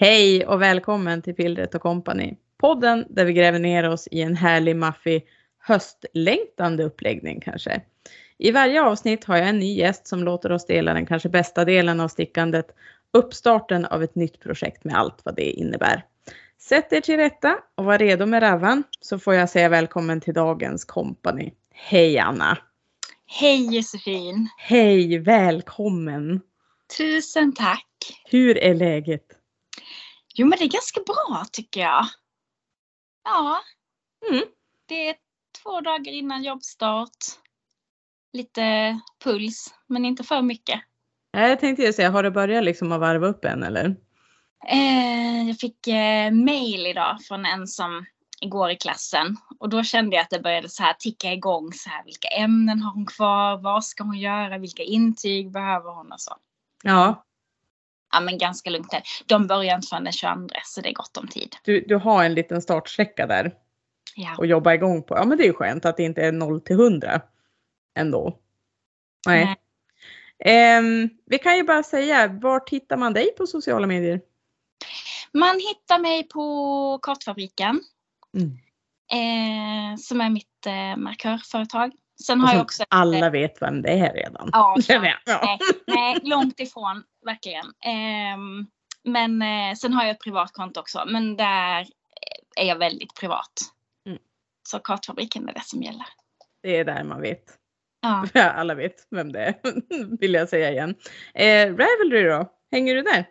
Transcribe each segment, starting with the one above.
Hej och välkommen till Pillret Company. Podden där vi gräver ner oss i en härlig, maffig, höstlängtande uppläggning kanske. I varje avsnitt har jag en ny gäst som låter oss dela den kanske bästa delen av stickandet, uppstarten av ett nytt projekt med allt vad det innebär. Sätt er till rätta och var redo med ravan så får jag säga välkommen till dagens kompani. Hej Anna! Hej Josefin! Hej, välkommen! Tusen tack! Hur är läget? Jo men det är ganska bra tycker jag. Ja. Mm. Det är två dagar innan jobbstart. Lite puls, men inte för mycket. Jag tänkte ju säga, har du börjat liksom att varva upp än eller? Eh, jag fick eh, mail idag från en som igår i klassen och då kände jag att det började så här ticka igång så här vilka ämnen har hon kvar, vad ska hon göra, vilka intyg behöver hon och så. Ja, Ja men ganska lugnt där. De börjar inte förrän den 22 så det är gott om tid. du, du har en liten startsträcka där Ja. att jobba igång på. Ja men det är ju skönt att det inte är 0 till 100 ändå. Nej. Nej. Ehm, vi kan ju bara säga, vart hittar man dig på sociala medier? Man hittar mig på Kartfabriken. Mm. Eh, som är mitt eh, markörföretag. Sen har jag också... alla vet vem det är redan. Ja, nej, nej, långt ifrån. Verkligen. Ehm, men eh, sen har jag ett privat konto också. Men där är jag väldigt privat. Mm. Så Kartfabriken är det som gäller. Det är där man vet. Ja, alla vet vem det är, vill jag säga igen. Eh, Ravelry då? Hänger du där?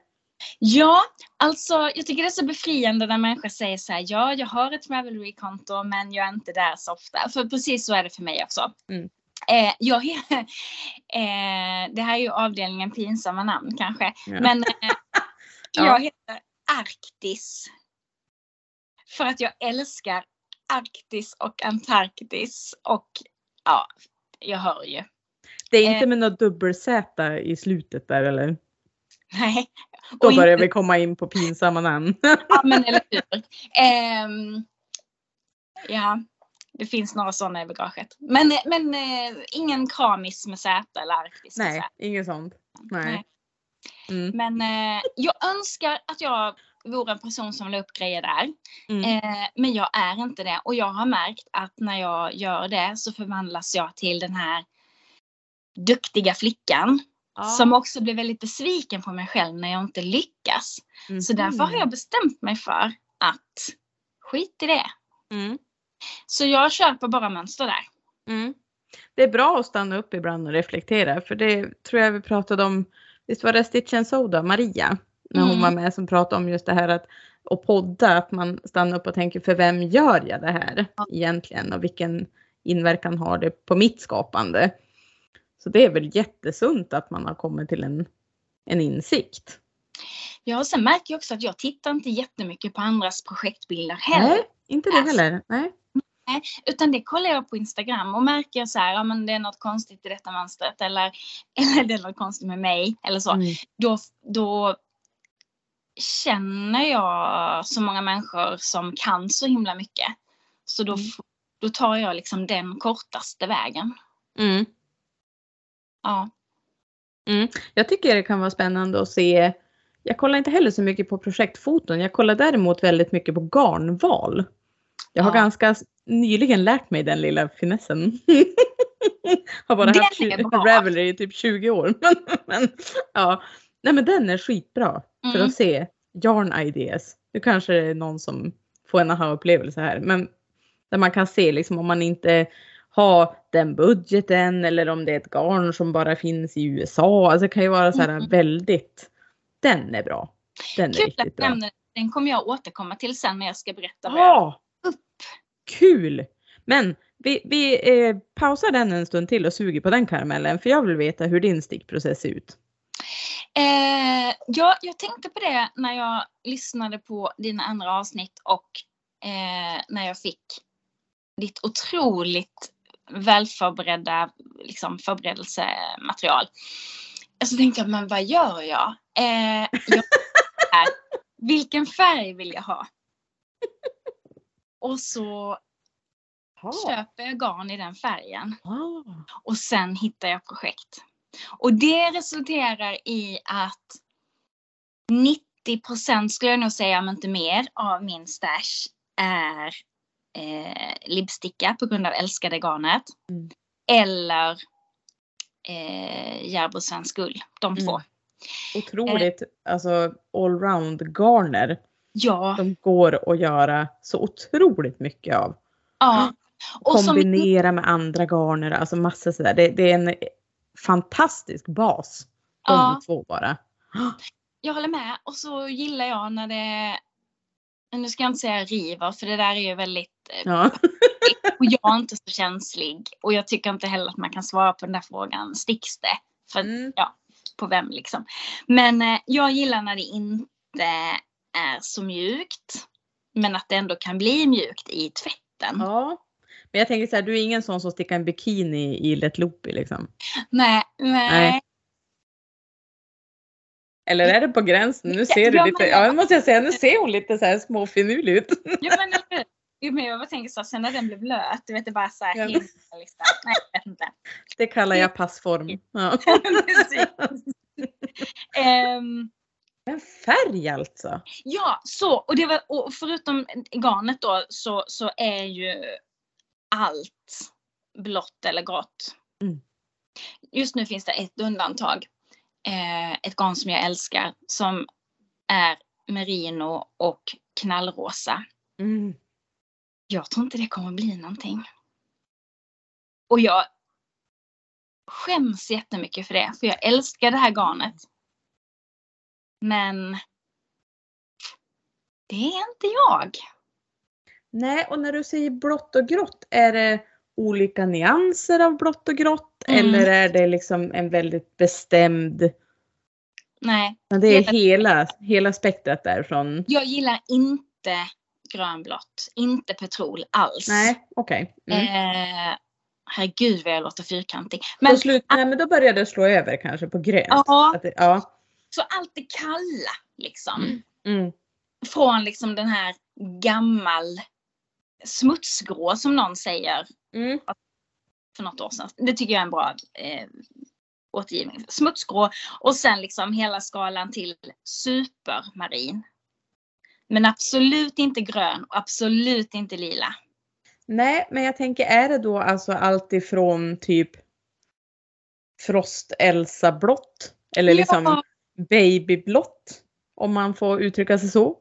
Ja, alltså jag tycker det är så befriande när människor säger så här, ja, jag har ett Ravelry-konto men jag är inte där så ofta. För precis så är det för mig också. Mm. Eh, jag, eh, det här är ju avdelningen pinsamma namn kanske. Ja. Men eh, Ja. jag heter Arktis. För att jag älskar Arktis och Antarktis och ja, jag hör ju. Det är inte Eh. med något dubbel-Z i slutet där eller? Nej. Då börjar inte- vi komma in på pinsamma namn. Ja, men eller hur. Ehm, ja, det finns några sådana i bagaget. Men, men eh, ingen kramis med Z eller arktis med Nej, Z. inget sånt. Nej. Nej. Mm. Men eh, jag önskar att jag vore en person som la upp grejer där. Mm. Eh, men jag är inte det. Och jag har märkt att när jag gör det så förvandlas jag till den här duktiga flickan. Som också blir väldigt besviken på mig själv när jag inte lyckas. Så därför har jag bestämt mig för att skit i det. Mm. Så jag köper bara mönster där. Mm. Det är bra att stanna upp ibland och reflektera för det tror jag vi pratade om, visst var det Stitch and Soda, Maria, när hon Mm. var med som pratade om just det här att och podda, att man stannar upp och tänker för vem gör jag det här egentligen och vilken inverkan har det på mitt skapande. Så det är väl jättesunt att man har kommit till en, en insikt. Ja, och sen märker jag också att jag tittar inte jättemycket på andras projektbilder heller. Nej, inte det Alltså. heller. Nej. Utan det kollar jag på Instagram och märker jag så här, ja men det är något konstigt i detta mönstret eller, eller det är något konstigt med mig eller så. Mm. Då, då känner jag så många människor som kan så himla mycket. Så då, Mm. då tar jag liksom den kortaste vägen. Mm. Ja. Jag tycker det kan vara spännande att se. Jag kollar inte heller så mycket på projektfoton. Jag kollar däremot väldigt mycket på garnval. Jag har Ja. ganska nyligen lärt mig den lilla finessen. har bara Den haft. Ravelry i typ 20 år. men, men, ja. Nej men den är skitbra för Mm. att se yarn ideas. Nu kanske det är någon som får en aha-upplevelse här. Men där man kan se liksom om man inte har den budgeten eller om det är ett garn som bara finns i USA. Alltså det kan ju vara så här Mm. väldigt. Den är bra. Den är Kul riktigt att bra. nämna Den kommer jag återkomma till sen när jag ska berätta vad jag Ja! upp. Kul! Men vi, vi eh, pausar den en stund till och suger på den karamellen för jag vill veta hur din stickprocess ser ut. Eh, ja, jag tänkte på det när jag lyssnade på dina andra avsnitt och eh, när jag fick ditt otroligt välförberedda liksom, förberedelsematerial. Så tänkte jag, men vad gör jag? Eh, jag här, vilken färg vill jag ha? Och så köper jag garn i den färgen. Ah. Och sen hittar jag projekt. Och det resulterar i att 90 procent skulle jag nog säga, om inte mer, av min stash är eh, libbsticka på grund av älskade garnet. Mm. Eller eh, Järbo svensk ull, de Mm. två. Otroligt alltså allround garner. Ja, De går att göra så otroligt mycket av. ja. Och som, Kombinera med andra garner, alltså massor sådär. Det, det är en fantastisk bas. De Ja. två bara. jag håller med. Och så gillar jag när det, nu ska jag inte säga river, för det där är ju väldigt eh, Ja. Och jag är inte så känslig. Och jag tycker inte heller att man kan svara på den där frågan. Sticks det? För Mm. ja, på vem liksom. Men eh, jag gillar när det inte är så mjukt. Men att det ändå kan bli mjukt i tvätten. ja. Men jag tänker så här, du är ingen sån som stickar en bikini i Let Loopy liksom? Nej, nej. Nej. Eller är det på gränsen? Nu ser du Ja, lite, men- ja måste jag säga, nu ser hon lite så här småfinurlig ut. Jo, men, jo, men jag bara tänker så, sen när den blev blöt, du vet det bara så här Ja. liksom. Nej, jag vet inte. Det kallar jag passform. Ja. Precis. Ehm, Men färg alltså? Ja, så och, det var, och förutom garnet då så, så är ju allt blått eller grått. Mm. Just nu finns det ett undantag. Eh, ett garn som jag älskar som är merino och knallrosa. Mm. Jag tror inte det kommer bli någonting. Och jag skäms jättemycket för det, för jag älskar det här garnet. Men det är inte jag. Nej, och när du säger blått och grått, är det olika nyanser av blått och grått? Mm. Eller är det liksom en väldigt bestämd, Nej, men det är Hela- hela, hela spektrat därifrån? jag gillar inte grönblått. Inte petrol alls. Nej, okej. Mm. Eh, herregud vad jag låter fyrkantig. Men, slut, nej, men då börjar det slå över kanske på grönt. ja, Att ja. så allt det kalla liksom. Mm. Från liksom den här gammal smutsgrå som någon säger Mm. för något år sedan. Det tycker jag är en bra eh, återgivning. Smutsgrå och sen liksom hela skalan till supermarin. Men absolut inte grön och absolut inte lila. Nej, men jag tänker är det då alltså allt ifrån typ Frost-Elsa-blått eller liksom Ja. babyblått om man får uttrycka sig så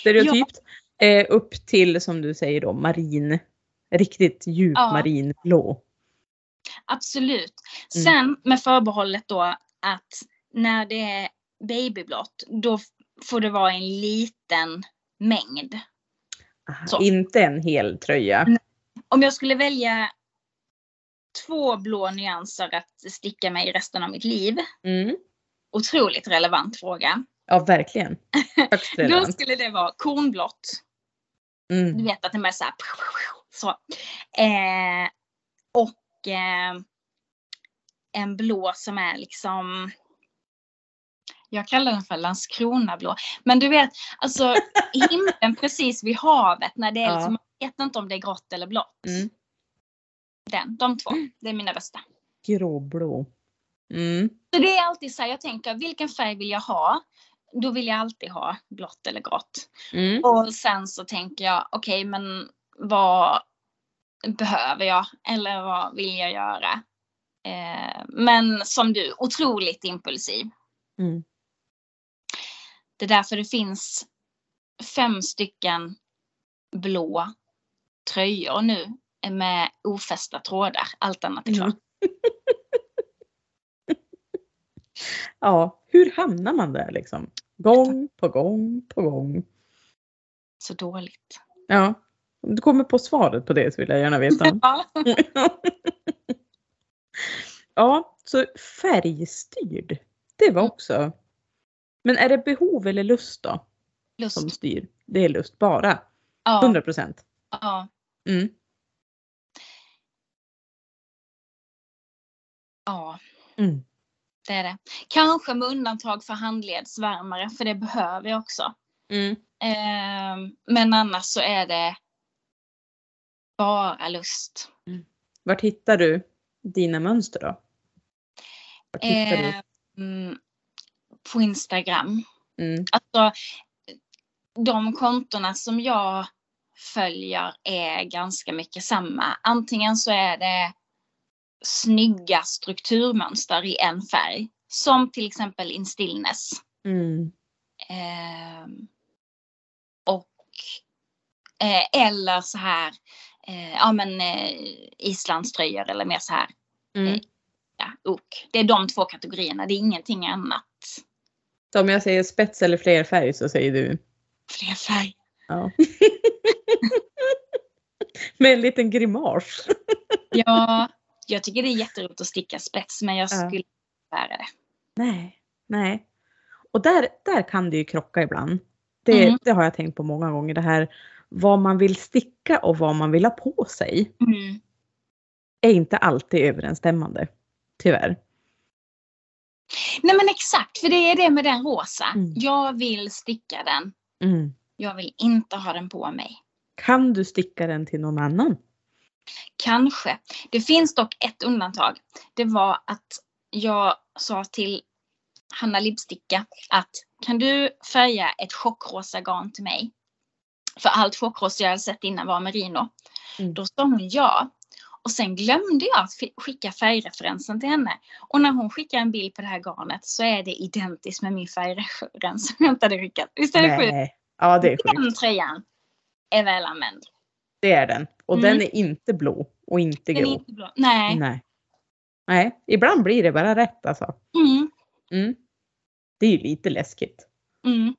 stereotypt eh, upp till som du säger då marin riktigt djup Ja. marinblå. Absolut. Mm. Sen med förbehållet då att när det är babyblått då får det vara en liten mängd. Aha. Inte en hel tröja. Om jag skulle välja två blå nyanser att sticka med i resten av mitt liv. Mm. Otroligt relevant fråga. Ja, verkligen. Då skulle det vara kornblått. Du Mm. vet att den bara så här. Så. Eh, och eh, en blå som är liksom. Jag kallar den för Landskronablå. Men du vet, alltså himlen precis vid havet när det är Ja. liksom, man vet inte om det är grått eller blått. Mm. Den, de två, det är mina bästa. Gråblå. Mm. Så det är alltid så här, jag tänker vilken färg vill jag ha? Då vill jag alltid ha blått eller grått. Mm. Och sen så tänker jag, okej men vad behöver jag? Eller vad vill jag göra? Eh, men som du, otroligt impulsiv. Mm. Det är därför det finns fem stycken blå tröjor nu med ofästa trådar. Allt annat är klart. Mm. Ja, hur hamnar man där liksom? Gång på gång på gång. Så dåligt. Ja, om du kommer på svaret på det så vill jag gärna veta. Ja. ja, så färgstyrd. Det var också. Men är det behov eller lust då som Lust. styr? Det är lust bara. Ja. 100 procent. ja. Mm. ja. Mm. Det är det. Kanske med undantag för handledsvärmare, för det behöver jag också. Mm. Ehm, men annars så är det bara lust. Vart hittar du dina mönster då? Hittar du? Ehm, på Instagram. Mm. Alltså, de kontona som jag följer är ganska mycket samma. Antingen så är det snygga strukturmönster i en färg. Som till exempel In Stillness. Mm. Eh, och eh, eller så här, eh, ja men eh, islandströjor eller mer så här, Mm. ja, ok. Det är de två kategorierna, det är ingenting annat. Så om jag säger spets eller flerfärg så säger du? Fler färg. Ja. Med en liten grimas. Ja, jag tycker det är jätteroligt att sticka spets men jag Ja. skulle inte bära det. Nej, nej. Och där, där kan det ju krocka ibland. Det, Mm. det har jag tänkt på många gånger. Det här vad man vill sticka och vad man vill ha på sig Mm. är inte alltid överensstämmande. Tyvärr. Nej men exakt, för det är det med den rosa. Mm. Jag vill sticka den. Mm. Jag vill inte ha den på mig. Kan du sticka den till någon annan? Kanske. Det finns dock ett undantag. Det var att jag sa till Hanna Libsticka att kan du färga ett chockrosa garn till mig? För allt chockrosa jag hade sett innan var merino. Mm. Då sa hon ja. Och sen glömde jag att skicka färgreferensen till henne. Och när hon skickar en bild på det här garnet så är det identiskt med min färgreferens som jag inte hade skickat. Visst är det sjukt? Ja det är Den sjukt. tröjan är väl använd. Det är den. Och Mm. den är inte blå och inte Den grå. inte blå. Nej. Nej. Nej, ibland blir det bara rätt alltså. Mm. Mm. Det är ju lite läskigt Mm.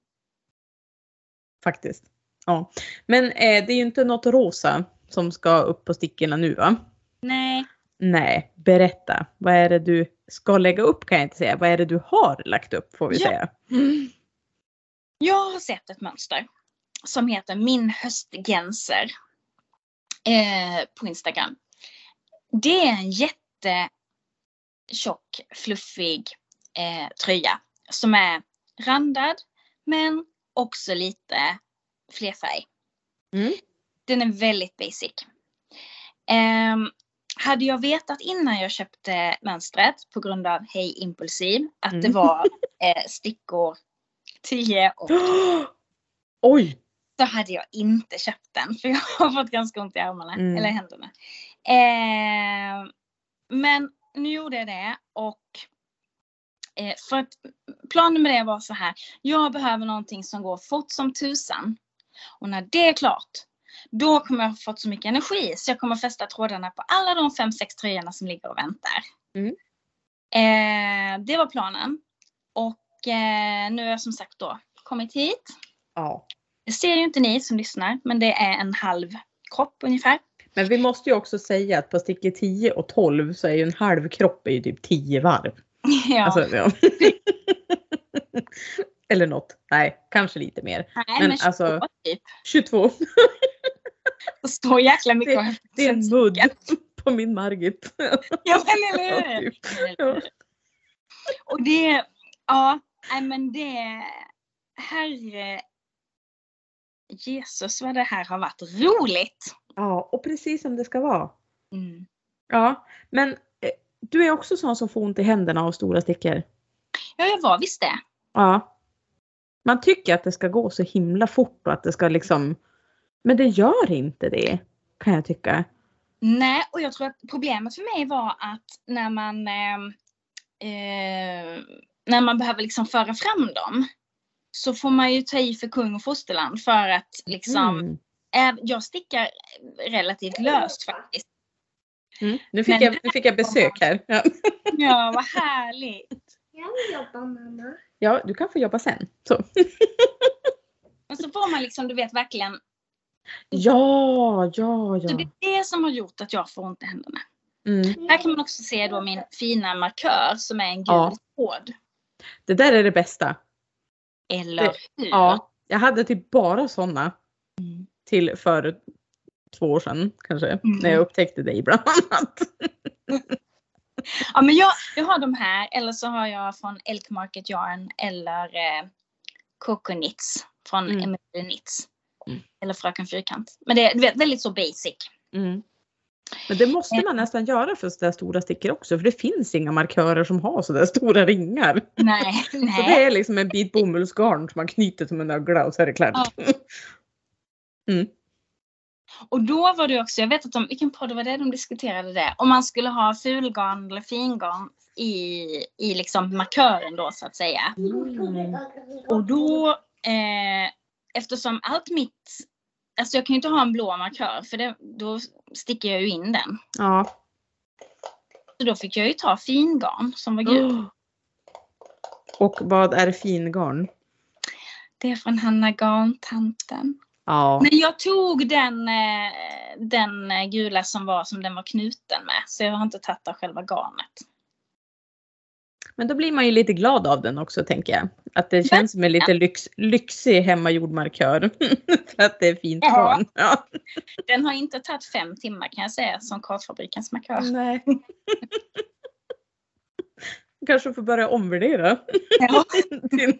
faktiskt. Ja. Men eh, det är ju inte något rosa som ska upp på stickorna nu va? Nej. Nej, berätta. Vad är det du ska lägga upp kan jag inte säga. Vad är det du har lagt upp får vi Ja. säga. Jag har sett ett mönster som heter Min höstgenser eh, på Instagram. Det är en jättetjock, fluffig eh, tröja som är randad men också lite flerfärg. Mm. Den är väldigt basic. Ehm, hade jag vetat innan jag köpte mönstret på grund av Hej Impulsiv att det Mm. var eh, stickor 10 och Oj! så hade jag inte köpt den för jag har fått ganska ont i armarna Mm. eller händerna. Eh, men nu gjorde jag det och eh, för att planen med det var så här. Jag behöver någonting som går fort som tusan. Och när det är klart, då kommer jag ha fått så mycket energi så jag kommer fästa trådarna på alla de fem, sex tröjorna som ligger och väntar. Mm. Eh, det var planen. Och eh, nu har jag som sagt då kommit hit. Ja. Det ser ju inte ni som lyssnar, men det är en halv kropp ungefär. Men vi måste ju också säga att på stickor 10 och 12 så är ju en halv kropp är ju typ 10 varv. Ja, Alltså, ja. Eller något. Nej, kanske lite mer. nej, men men, alltså- 22 typ. 22. Och så jäkla mycket. Det, det är en mudd på min Margit. Ja, men eller hur? typ. Ja. Och det, ja, nej men det, herre Jesus vad det här har varit roligt. Ja, och precis som det ska vara. Mm. Ja, men eh, du är också sån som får ont i händerna av stora stickor. Ja, jag var visst det. Ja. Man tycker att det ska gå så himla fort och att det ska liksom... Men det gör inte det, kan jag tycka. Nej, och jag tror att problemet för mig var att när man eh, eh, när man behöver liksom föra fram dem så får man ju ta i för kung och fosterland för att liksom, Mm. äv- jag stickar relativt löst faktiskt. Mm. Nu, fick Men- jag, nu fick jag besök här. Ja. Ja, vad härligt. Jag vill jobba mamma. Ja, du kan få jobba sen. Så. Men så får man liksom, du vet verkligen, Ja, ja, så ja. det är det som har gjort att jag får ont i händerna. Mm. Här kan man också se då min fina markör som är en gul Ja. tråd. Det där är det bästa. Eller Det- hur? Ja, jag hade typ bara sådana Mm. till för två år sedan kanske. Mm. När jag upptäckte dig bland annat. Ja, men jag, jag har de här, eller så har jag från Elk Market Yarn eller eh, Coco Knits från Mm. Emilie Knits. Mm. Eller Fröken Fyrkant. Men det är väldigt så basic. Mm. Men det måste man nästan göra för sådär stora stickor också för det finns inga markörer som har sådär stora ringar. Nej, Så nej. det är liksom en bit bomullsgarn som man knyter som en ögla och så är det klart. Mm. Och då var det också, jag vet att de, vilken podd var det de diskuterade det? Om man skulle ha fulgarn eller fingarn i, i liksom markören då så att säga. Mm. Och då, eh, eftersom allt mitt, alltså jag kan ju inte ha en blå markör för det, då sticker jag ju in den. Ja. Så då fick jag ju ta fingarn som var gul. Och vad är fingarn? Det är från Hanna Garntanten. Ja. Men jag tog den, eh, den gula som var som den var knuten med. Så jag har inte tagit av själva garnet. Men då blir man ju lite glad av den också tänker jag. Att det känns som en lite lyx, lyxig hemmagjord markör. För att det är fint Ja. garn. Ja. Den har inte tagit fem timmar kan jag säga som Karlfabrikens markör. Nej. Kanske får börja omvärdera Ja. din,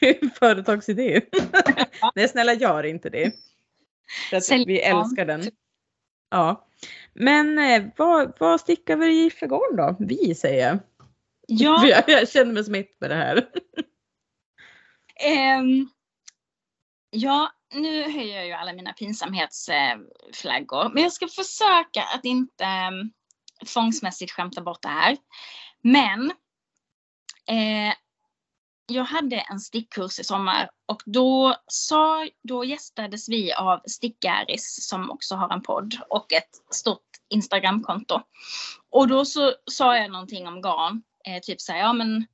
din företagsidé. Nej snälla gör inte det. För vi älskar den. Ja. Men eh, vad, vad stickar vi i för garn då? Vi säger jag. Ja, jag, jag känner mig som ett med det här. ehm, ja, nu höjer jag ju alla mina pinsamhetsflaggor. Men jag ska försöka att inte um, tvångsmässigt skämta bort det här. Men eh, jag hade en stickkurs i sommar och då, sa, då gästades vi av Stickäris som också har en podd och ett stort Instagramkonto. Och då så sa jag någonting om garn. Eh, typ så här, ja men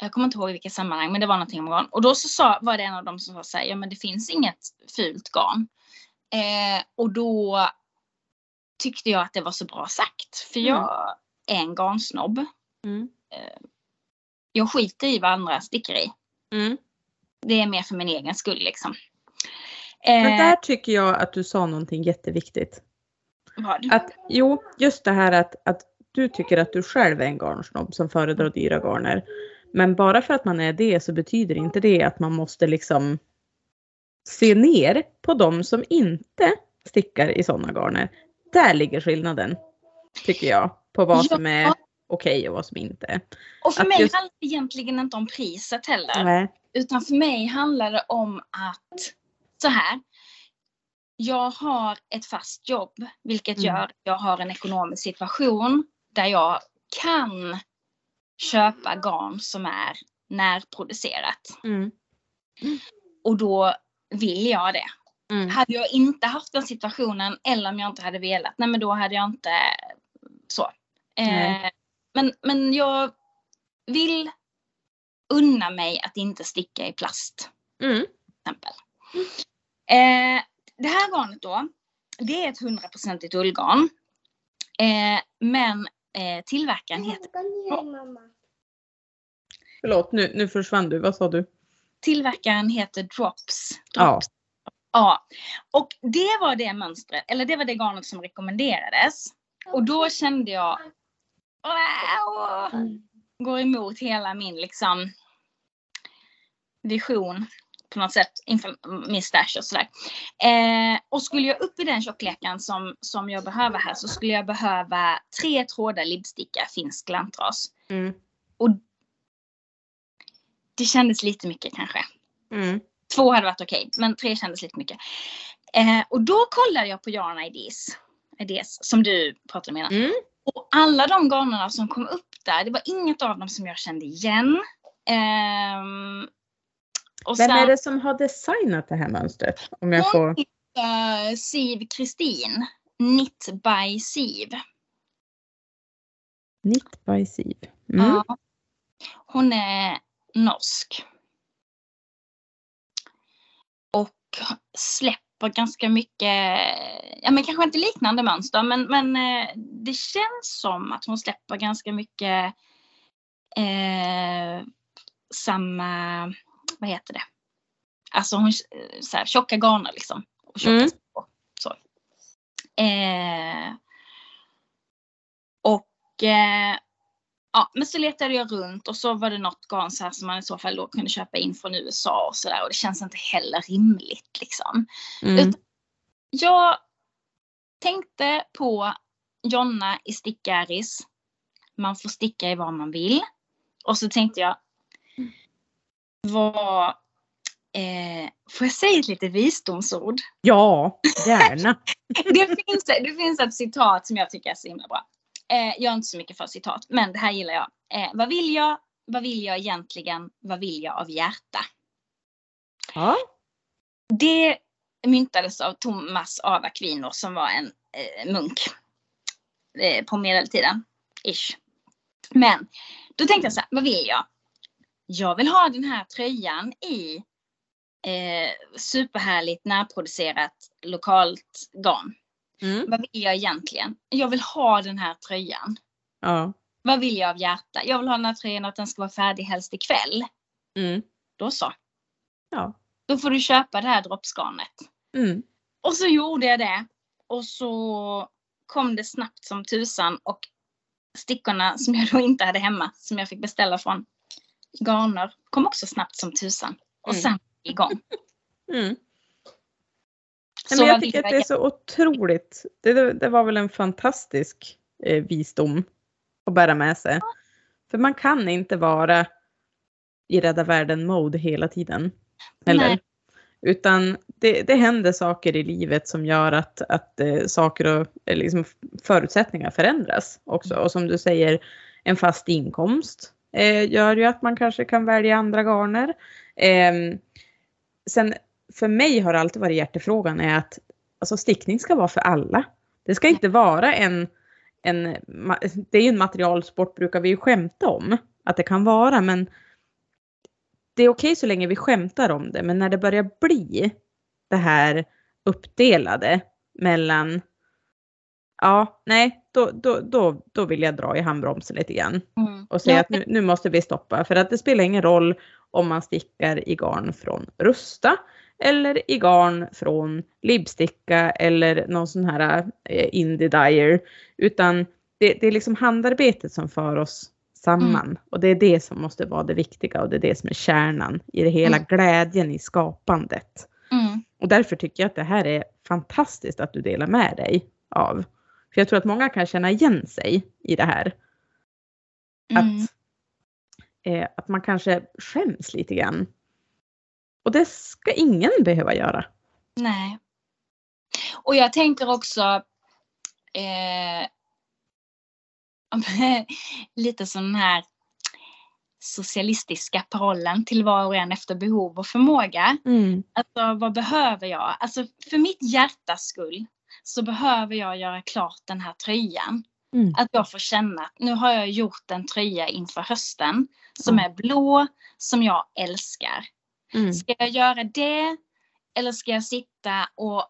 jag kommer inte ihåg i vilket sammanhang, men det var någonting om garn. Och då så sa, var det en av dem som sa så här, ja men det finns inget fult garn. Eh, och då tyckte jag att det var så bra sagt. För jag är en garnsnobb. Mm. Jag skiter i vad andra sticker i. Mm. Det är mer för min egen skull liksom. Men Eh, där tycker jag att du sa någonting jätteviktigt. vad? Att, jo, just det här att, att du tycker att du själv är en garnsnobb som föredrar dyra garner. Men bara för att man är det så betyder inte det att man måste liksom se ner på de som inte stickar i sådana garner. Där ligger skillnaden, tycker jag, på vad Ja. som är okej och vad som inte är. Och för att mig just- handlar det egentligen inte om priset heller. Nej. Utan för mig handlar det om att så här. Jag har ett fast jobb, vilket Mm. gör att jag har en ekonomisk situation där jag kan köpa garn som är närproducerat. Mm. Och då vill jag det. Mm. Hade jag inte haft den situationen eller om jag inte hade velat, nej men då hade jag inte så. Eh. Men, men jag vill unna mig att inte sticka i plast Mm. till exempel. Eh, det här garnet då, det är ett 100% ullgarn. Eh, men eh, tillverkaren heter, Förlåt, nu, nu försvann du. Vad sa du? tillverkaren heter Drops. Ja. Drops. Ja. Och det var det mönstret, eller det var det garnet som rekommenderades. Och då kände jag, wow, går emot hela min liksom vision på något sätt inför min stash och sådär. Eh, och skulle jag upp i den tjockleken som, som jag behöver här så skulle jag behöva tre trådar libbsticka finsk lantras. Mm. Och det kändes lite mycket kanske. Mm. Två hade varit okej, men tre kändes lite mycket. Eh, och då kollade jag på Yarn Ideas, Ideas som du pratade om innan. Mm. Och alla de garnerna som kom upp där, det var inget av dem som jag kände igen. Ehm, och Vem sen är det som har designat det här mönstret? Om jag får... uh, Siv Kristin, Knit by Siv. Knit by Siv. Mm. Ja. Hon är norsk. Och släpper ganska mycket, ja men kanske inte liknande mönster men, men eh, det känns som att hon släpper ganska mycket eh, samma, vad heter det? Alltså hon, eh, så här, tjocka garner liksom. Och tjocka Mm. så. Eh, och eh, Ja, men så letade jag runt och så var det något garn så här som man i så fall då kunde köpa in från USA och sådär och det känns inte heller rimligt liksom. Mm. Jag tänkte på Jonna i Stickaris. Man får sticka i vad man vill. Och så tänkte jag, vad, eh, får jag säga ett litet visdomsord? Ja, gärna. det, finns, det finns ett citat som jag tycker är så himla bra. Eh, jag är inte så mycket för citat, men det här gillar jag. Eh, vad vill jag? Vad vill jag egentligen? Vad vill jag av hjärta? Ja. Det myntades av Thomas av Aquino som var en eh, munk eh, på medeltiden. Ish. Men då tänkte jag så här, vad vill jag? Jag vill ha den här tröjan i eh, superhärligt närproducerat lokalt garn. Mm. Vad vill jag egentligen? Jag vill ha den här tröjan. Ja. Vad vill jag av hjärta? Jag vill ha den här tröjan att den ska vara färdig helst ikväll. Mm. Då så. Ja. Då får du köpa det här droppsgarnet. Mm. Och så gjorde jag det. Och så kom det snabbt som tusan och stickorna som jag då inte hade hemma, som jag fick beställa från Garner, kom också snabbt som tusan. Och Mm. sen igång. Mm. Nej, men jag tycker att det är så otroligt. Det, det, var väl en fantastisk eh, visdom att bära med sig. För man kan inte vara i rädda världen-mode hela tiden. Eller? Nej. Utan det, det händer saker i livet som gör att, att eh, saker och eh, liksom förutsättningar förändras också. Och som du säger, en fast inkomst eh, gör ju att man kanske kan välja andra garner. Eh, sen för mig har det alltid varit hjärtefrågan är att alltså stickning ska vara för alla. Det ska inte vara en, en det är ju en materialsport brukar vi ju skämta om att det kan vara men det är okej så länge vi skämtar om det men när det börjar bli det här uppdelade mellan ja, nej, då, då, då, då vill jag dra i handbromsen lite grann Mm. och säga Ja. att nu, nu måste vi stoppa för att det spelar ingen roll om man stickar i garn från Rusta eller i garn från Libsticka eller någon sån här eh, Indie Dyer utan det, det är liksom handarbetet som för oss samman och det är det som måste vara det viktiga och det är det som är kärnan i det hela Mm. glädjen i skapandet. Mm. Och därför tycker jag att det här är fantastiskt att du delar med dig av. För jag tror att många kan känna igen sig i det här. Mm. Att, eh, att man kanske skäms lite grann. Och det ska ingen behöva göra. Nej. Och jag tänker också eh, lite som den här socialistiska parollen till var och en efter behov och förmåga. Alltså vad behöver jag? Alltså för mitt hjärtas skull så behöver jag göra klart den här tröjan. Mm. Att jag får känna att nu har jag gjort en tröja inför hösten som Ja. är blå, som jag älskar. Mm. Ska jag göra det? Eller ska jag sitta och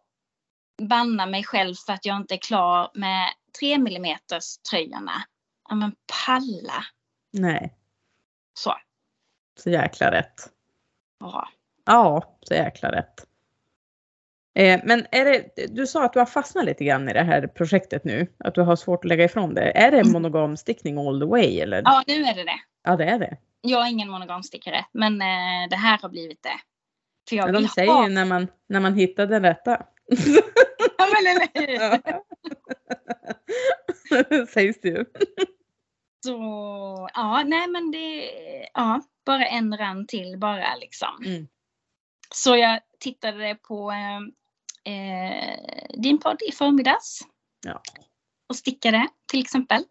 banna mig själv för att jag inte är klar med 3 mm tröjorna? Ja men palla. Nej, Så. så jäkla rätt. Bra. Ja, så jäkla rätt. Eh, men är det, du sa att du har fastnat lite grann i det här projektet nu, att du har svårt att lägga ifrån det. Är det Mm. monogamstickning all the way eller? Ja nu är det det. Ja, det är det. Jag är ingen monogamstickare men eh, det här har blivit det. För jag Men de säger ha... ju när man, när man hittar den rätta. Ja, men eller hur? Sägs det ju. Så ja, nej men det, ja, bara en rand till bara liksom. Mm. Så jag tittade på eh, eh, din podd i förmiddags. Ja. Och stickade till exempel.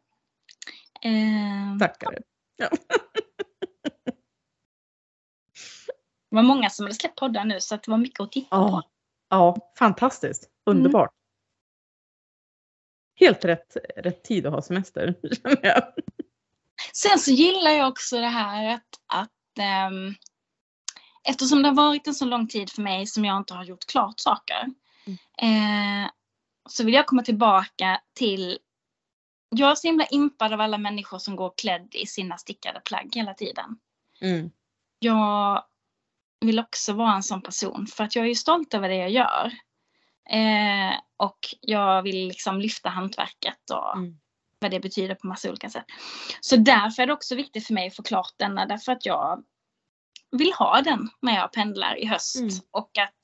Eh, Tackar. Det var många som hade släppt poddar nu så att det var mycket att titta Ja, på. ja, fantastiskt. Underbart. Helt rätt, rätt tid att ha semester. känner jag. Sen så gillar jag också det här att, att ehm, eftersom det har varit en så lång tid för mig som jag inte har gjort klart saker. Eh, så vill jag komma tillbaka till jag är så himla impad av alla människor som går klädd i sina stickade plagg hela tiden. Mm. Jag vill också vara en sån person för att jag är ju stolt över det jag gör. Eh, och jag vill liksom lyfta hantverket och Mm. vad det betyder på massa olika sätt. Så därför är det också viktigt för mig att få klart denna därför att jag vill ha den när jag pendlar i höst. Mm. Och att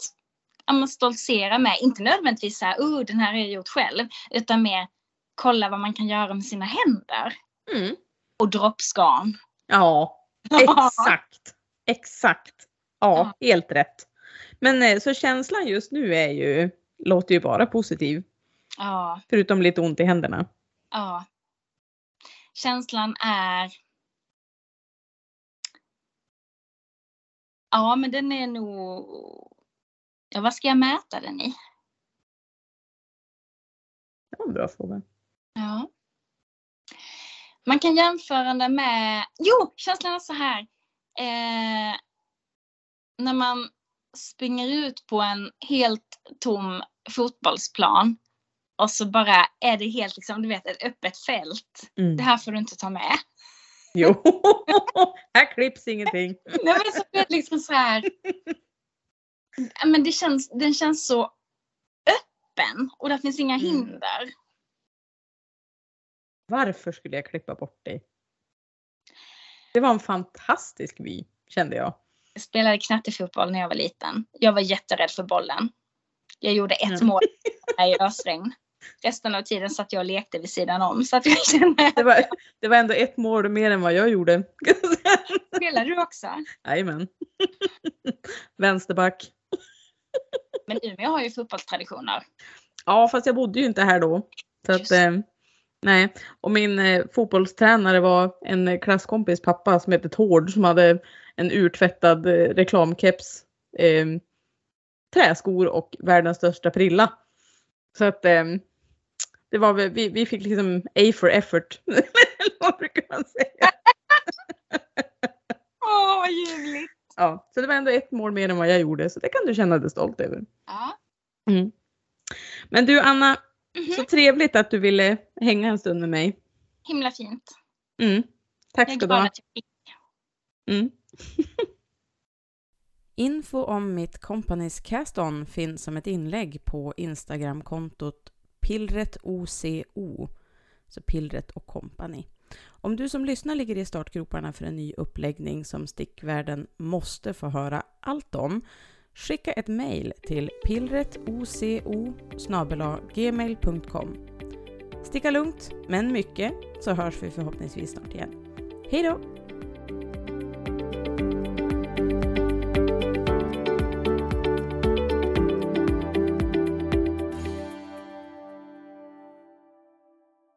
ja, stoltsera med. Inte nödvändigtvis så här, oh, den här har jag gjort själv. Utan mer kolla vad man kan göra med sina händer. Mm. Och droppskan. Ja, exakt. Exakt. Ja, helt rätt. Men eh, så känslan just nu är ju, låter ju bara positiv. Ja, Förutom lite ont i händerna. ja. Känslan är... Ja, men den är nog... Ja, vad ska jag mäta den i? Det var en bra fråga. Ja. Man kan jämföra den med... Jo, känslan är så här. Eh, när man springer ut på en helt tom fotbollsplan och så bara är det helt liksom, du vet, ett öppet fält. Mm. Det här får du inte ta med. Jo, här klipps ingenting. Nej, men så är det liksom så här. Men det känns, den känns så öppen och där finns inga Mm. hinder. Varför skulle jag klippa bort dig? Det var en fantastisk vy, kände jag. Spelade knattefotboll när jag var liten. Jag var jätterädd för bollen. Jag gjorde ett Mm. mål i ösregn. Resten av tiden satt jag och lekte vid sidan om. Så att jag kände, Det var, det var ändå ett mål mer än vad jag gjorde. spelar du också? Jajamän. Vänsterback. Men Umeå har ju fotbollstraditioner. Ja, fast jag bodde ju inte här då. Så att, eh, nej. Och min eh, fotbollstränare var en eh, klasskompis pappa som hette Tord som hade en urtvättad eh, reklamkeps, eh, träskor och världens största prilla. Så att eh, det var väl, vi, vi fick liksom A for effort. Vad brukar man säga? Åh, vad ljuvligt! Ja, så det var ändå ett mål mer än vad jag gjorde, så det kan du känna dig stolt över. Ja. Mm. Men du Anna, Mhm. så trevligt att du ville hänga en stund med mig. Himla fint. Mm. Tack Jag är ska du glad ha. att jag fick. Mm. Info om mitt Companys Cast-On finns som ett inlägg på Instagramkontot pillretoco, så pillret och company. Om du som lyssnar ligger i startgroparna för en ny uppläggning som stickvärlden måste få höra allt om, skicka ett mejl till pillretoco gmail.com. Sticka lugnt, men mycket, så hörs vi förhoppningsvis snart igen. Hej då!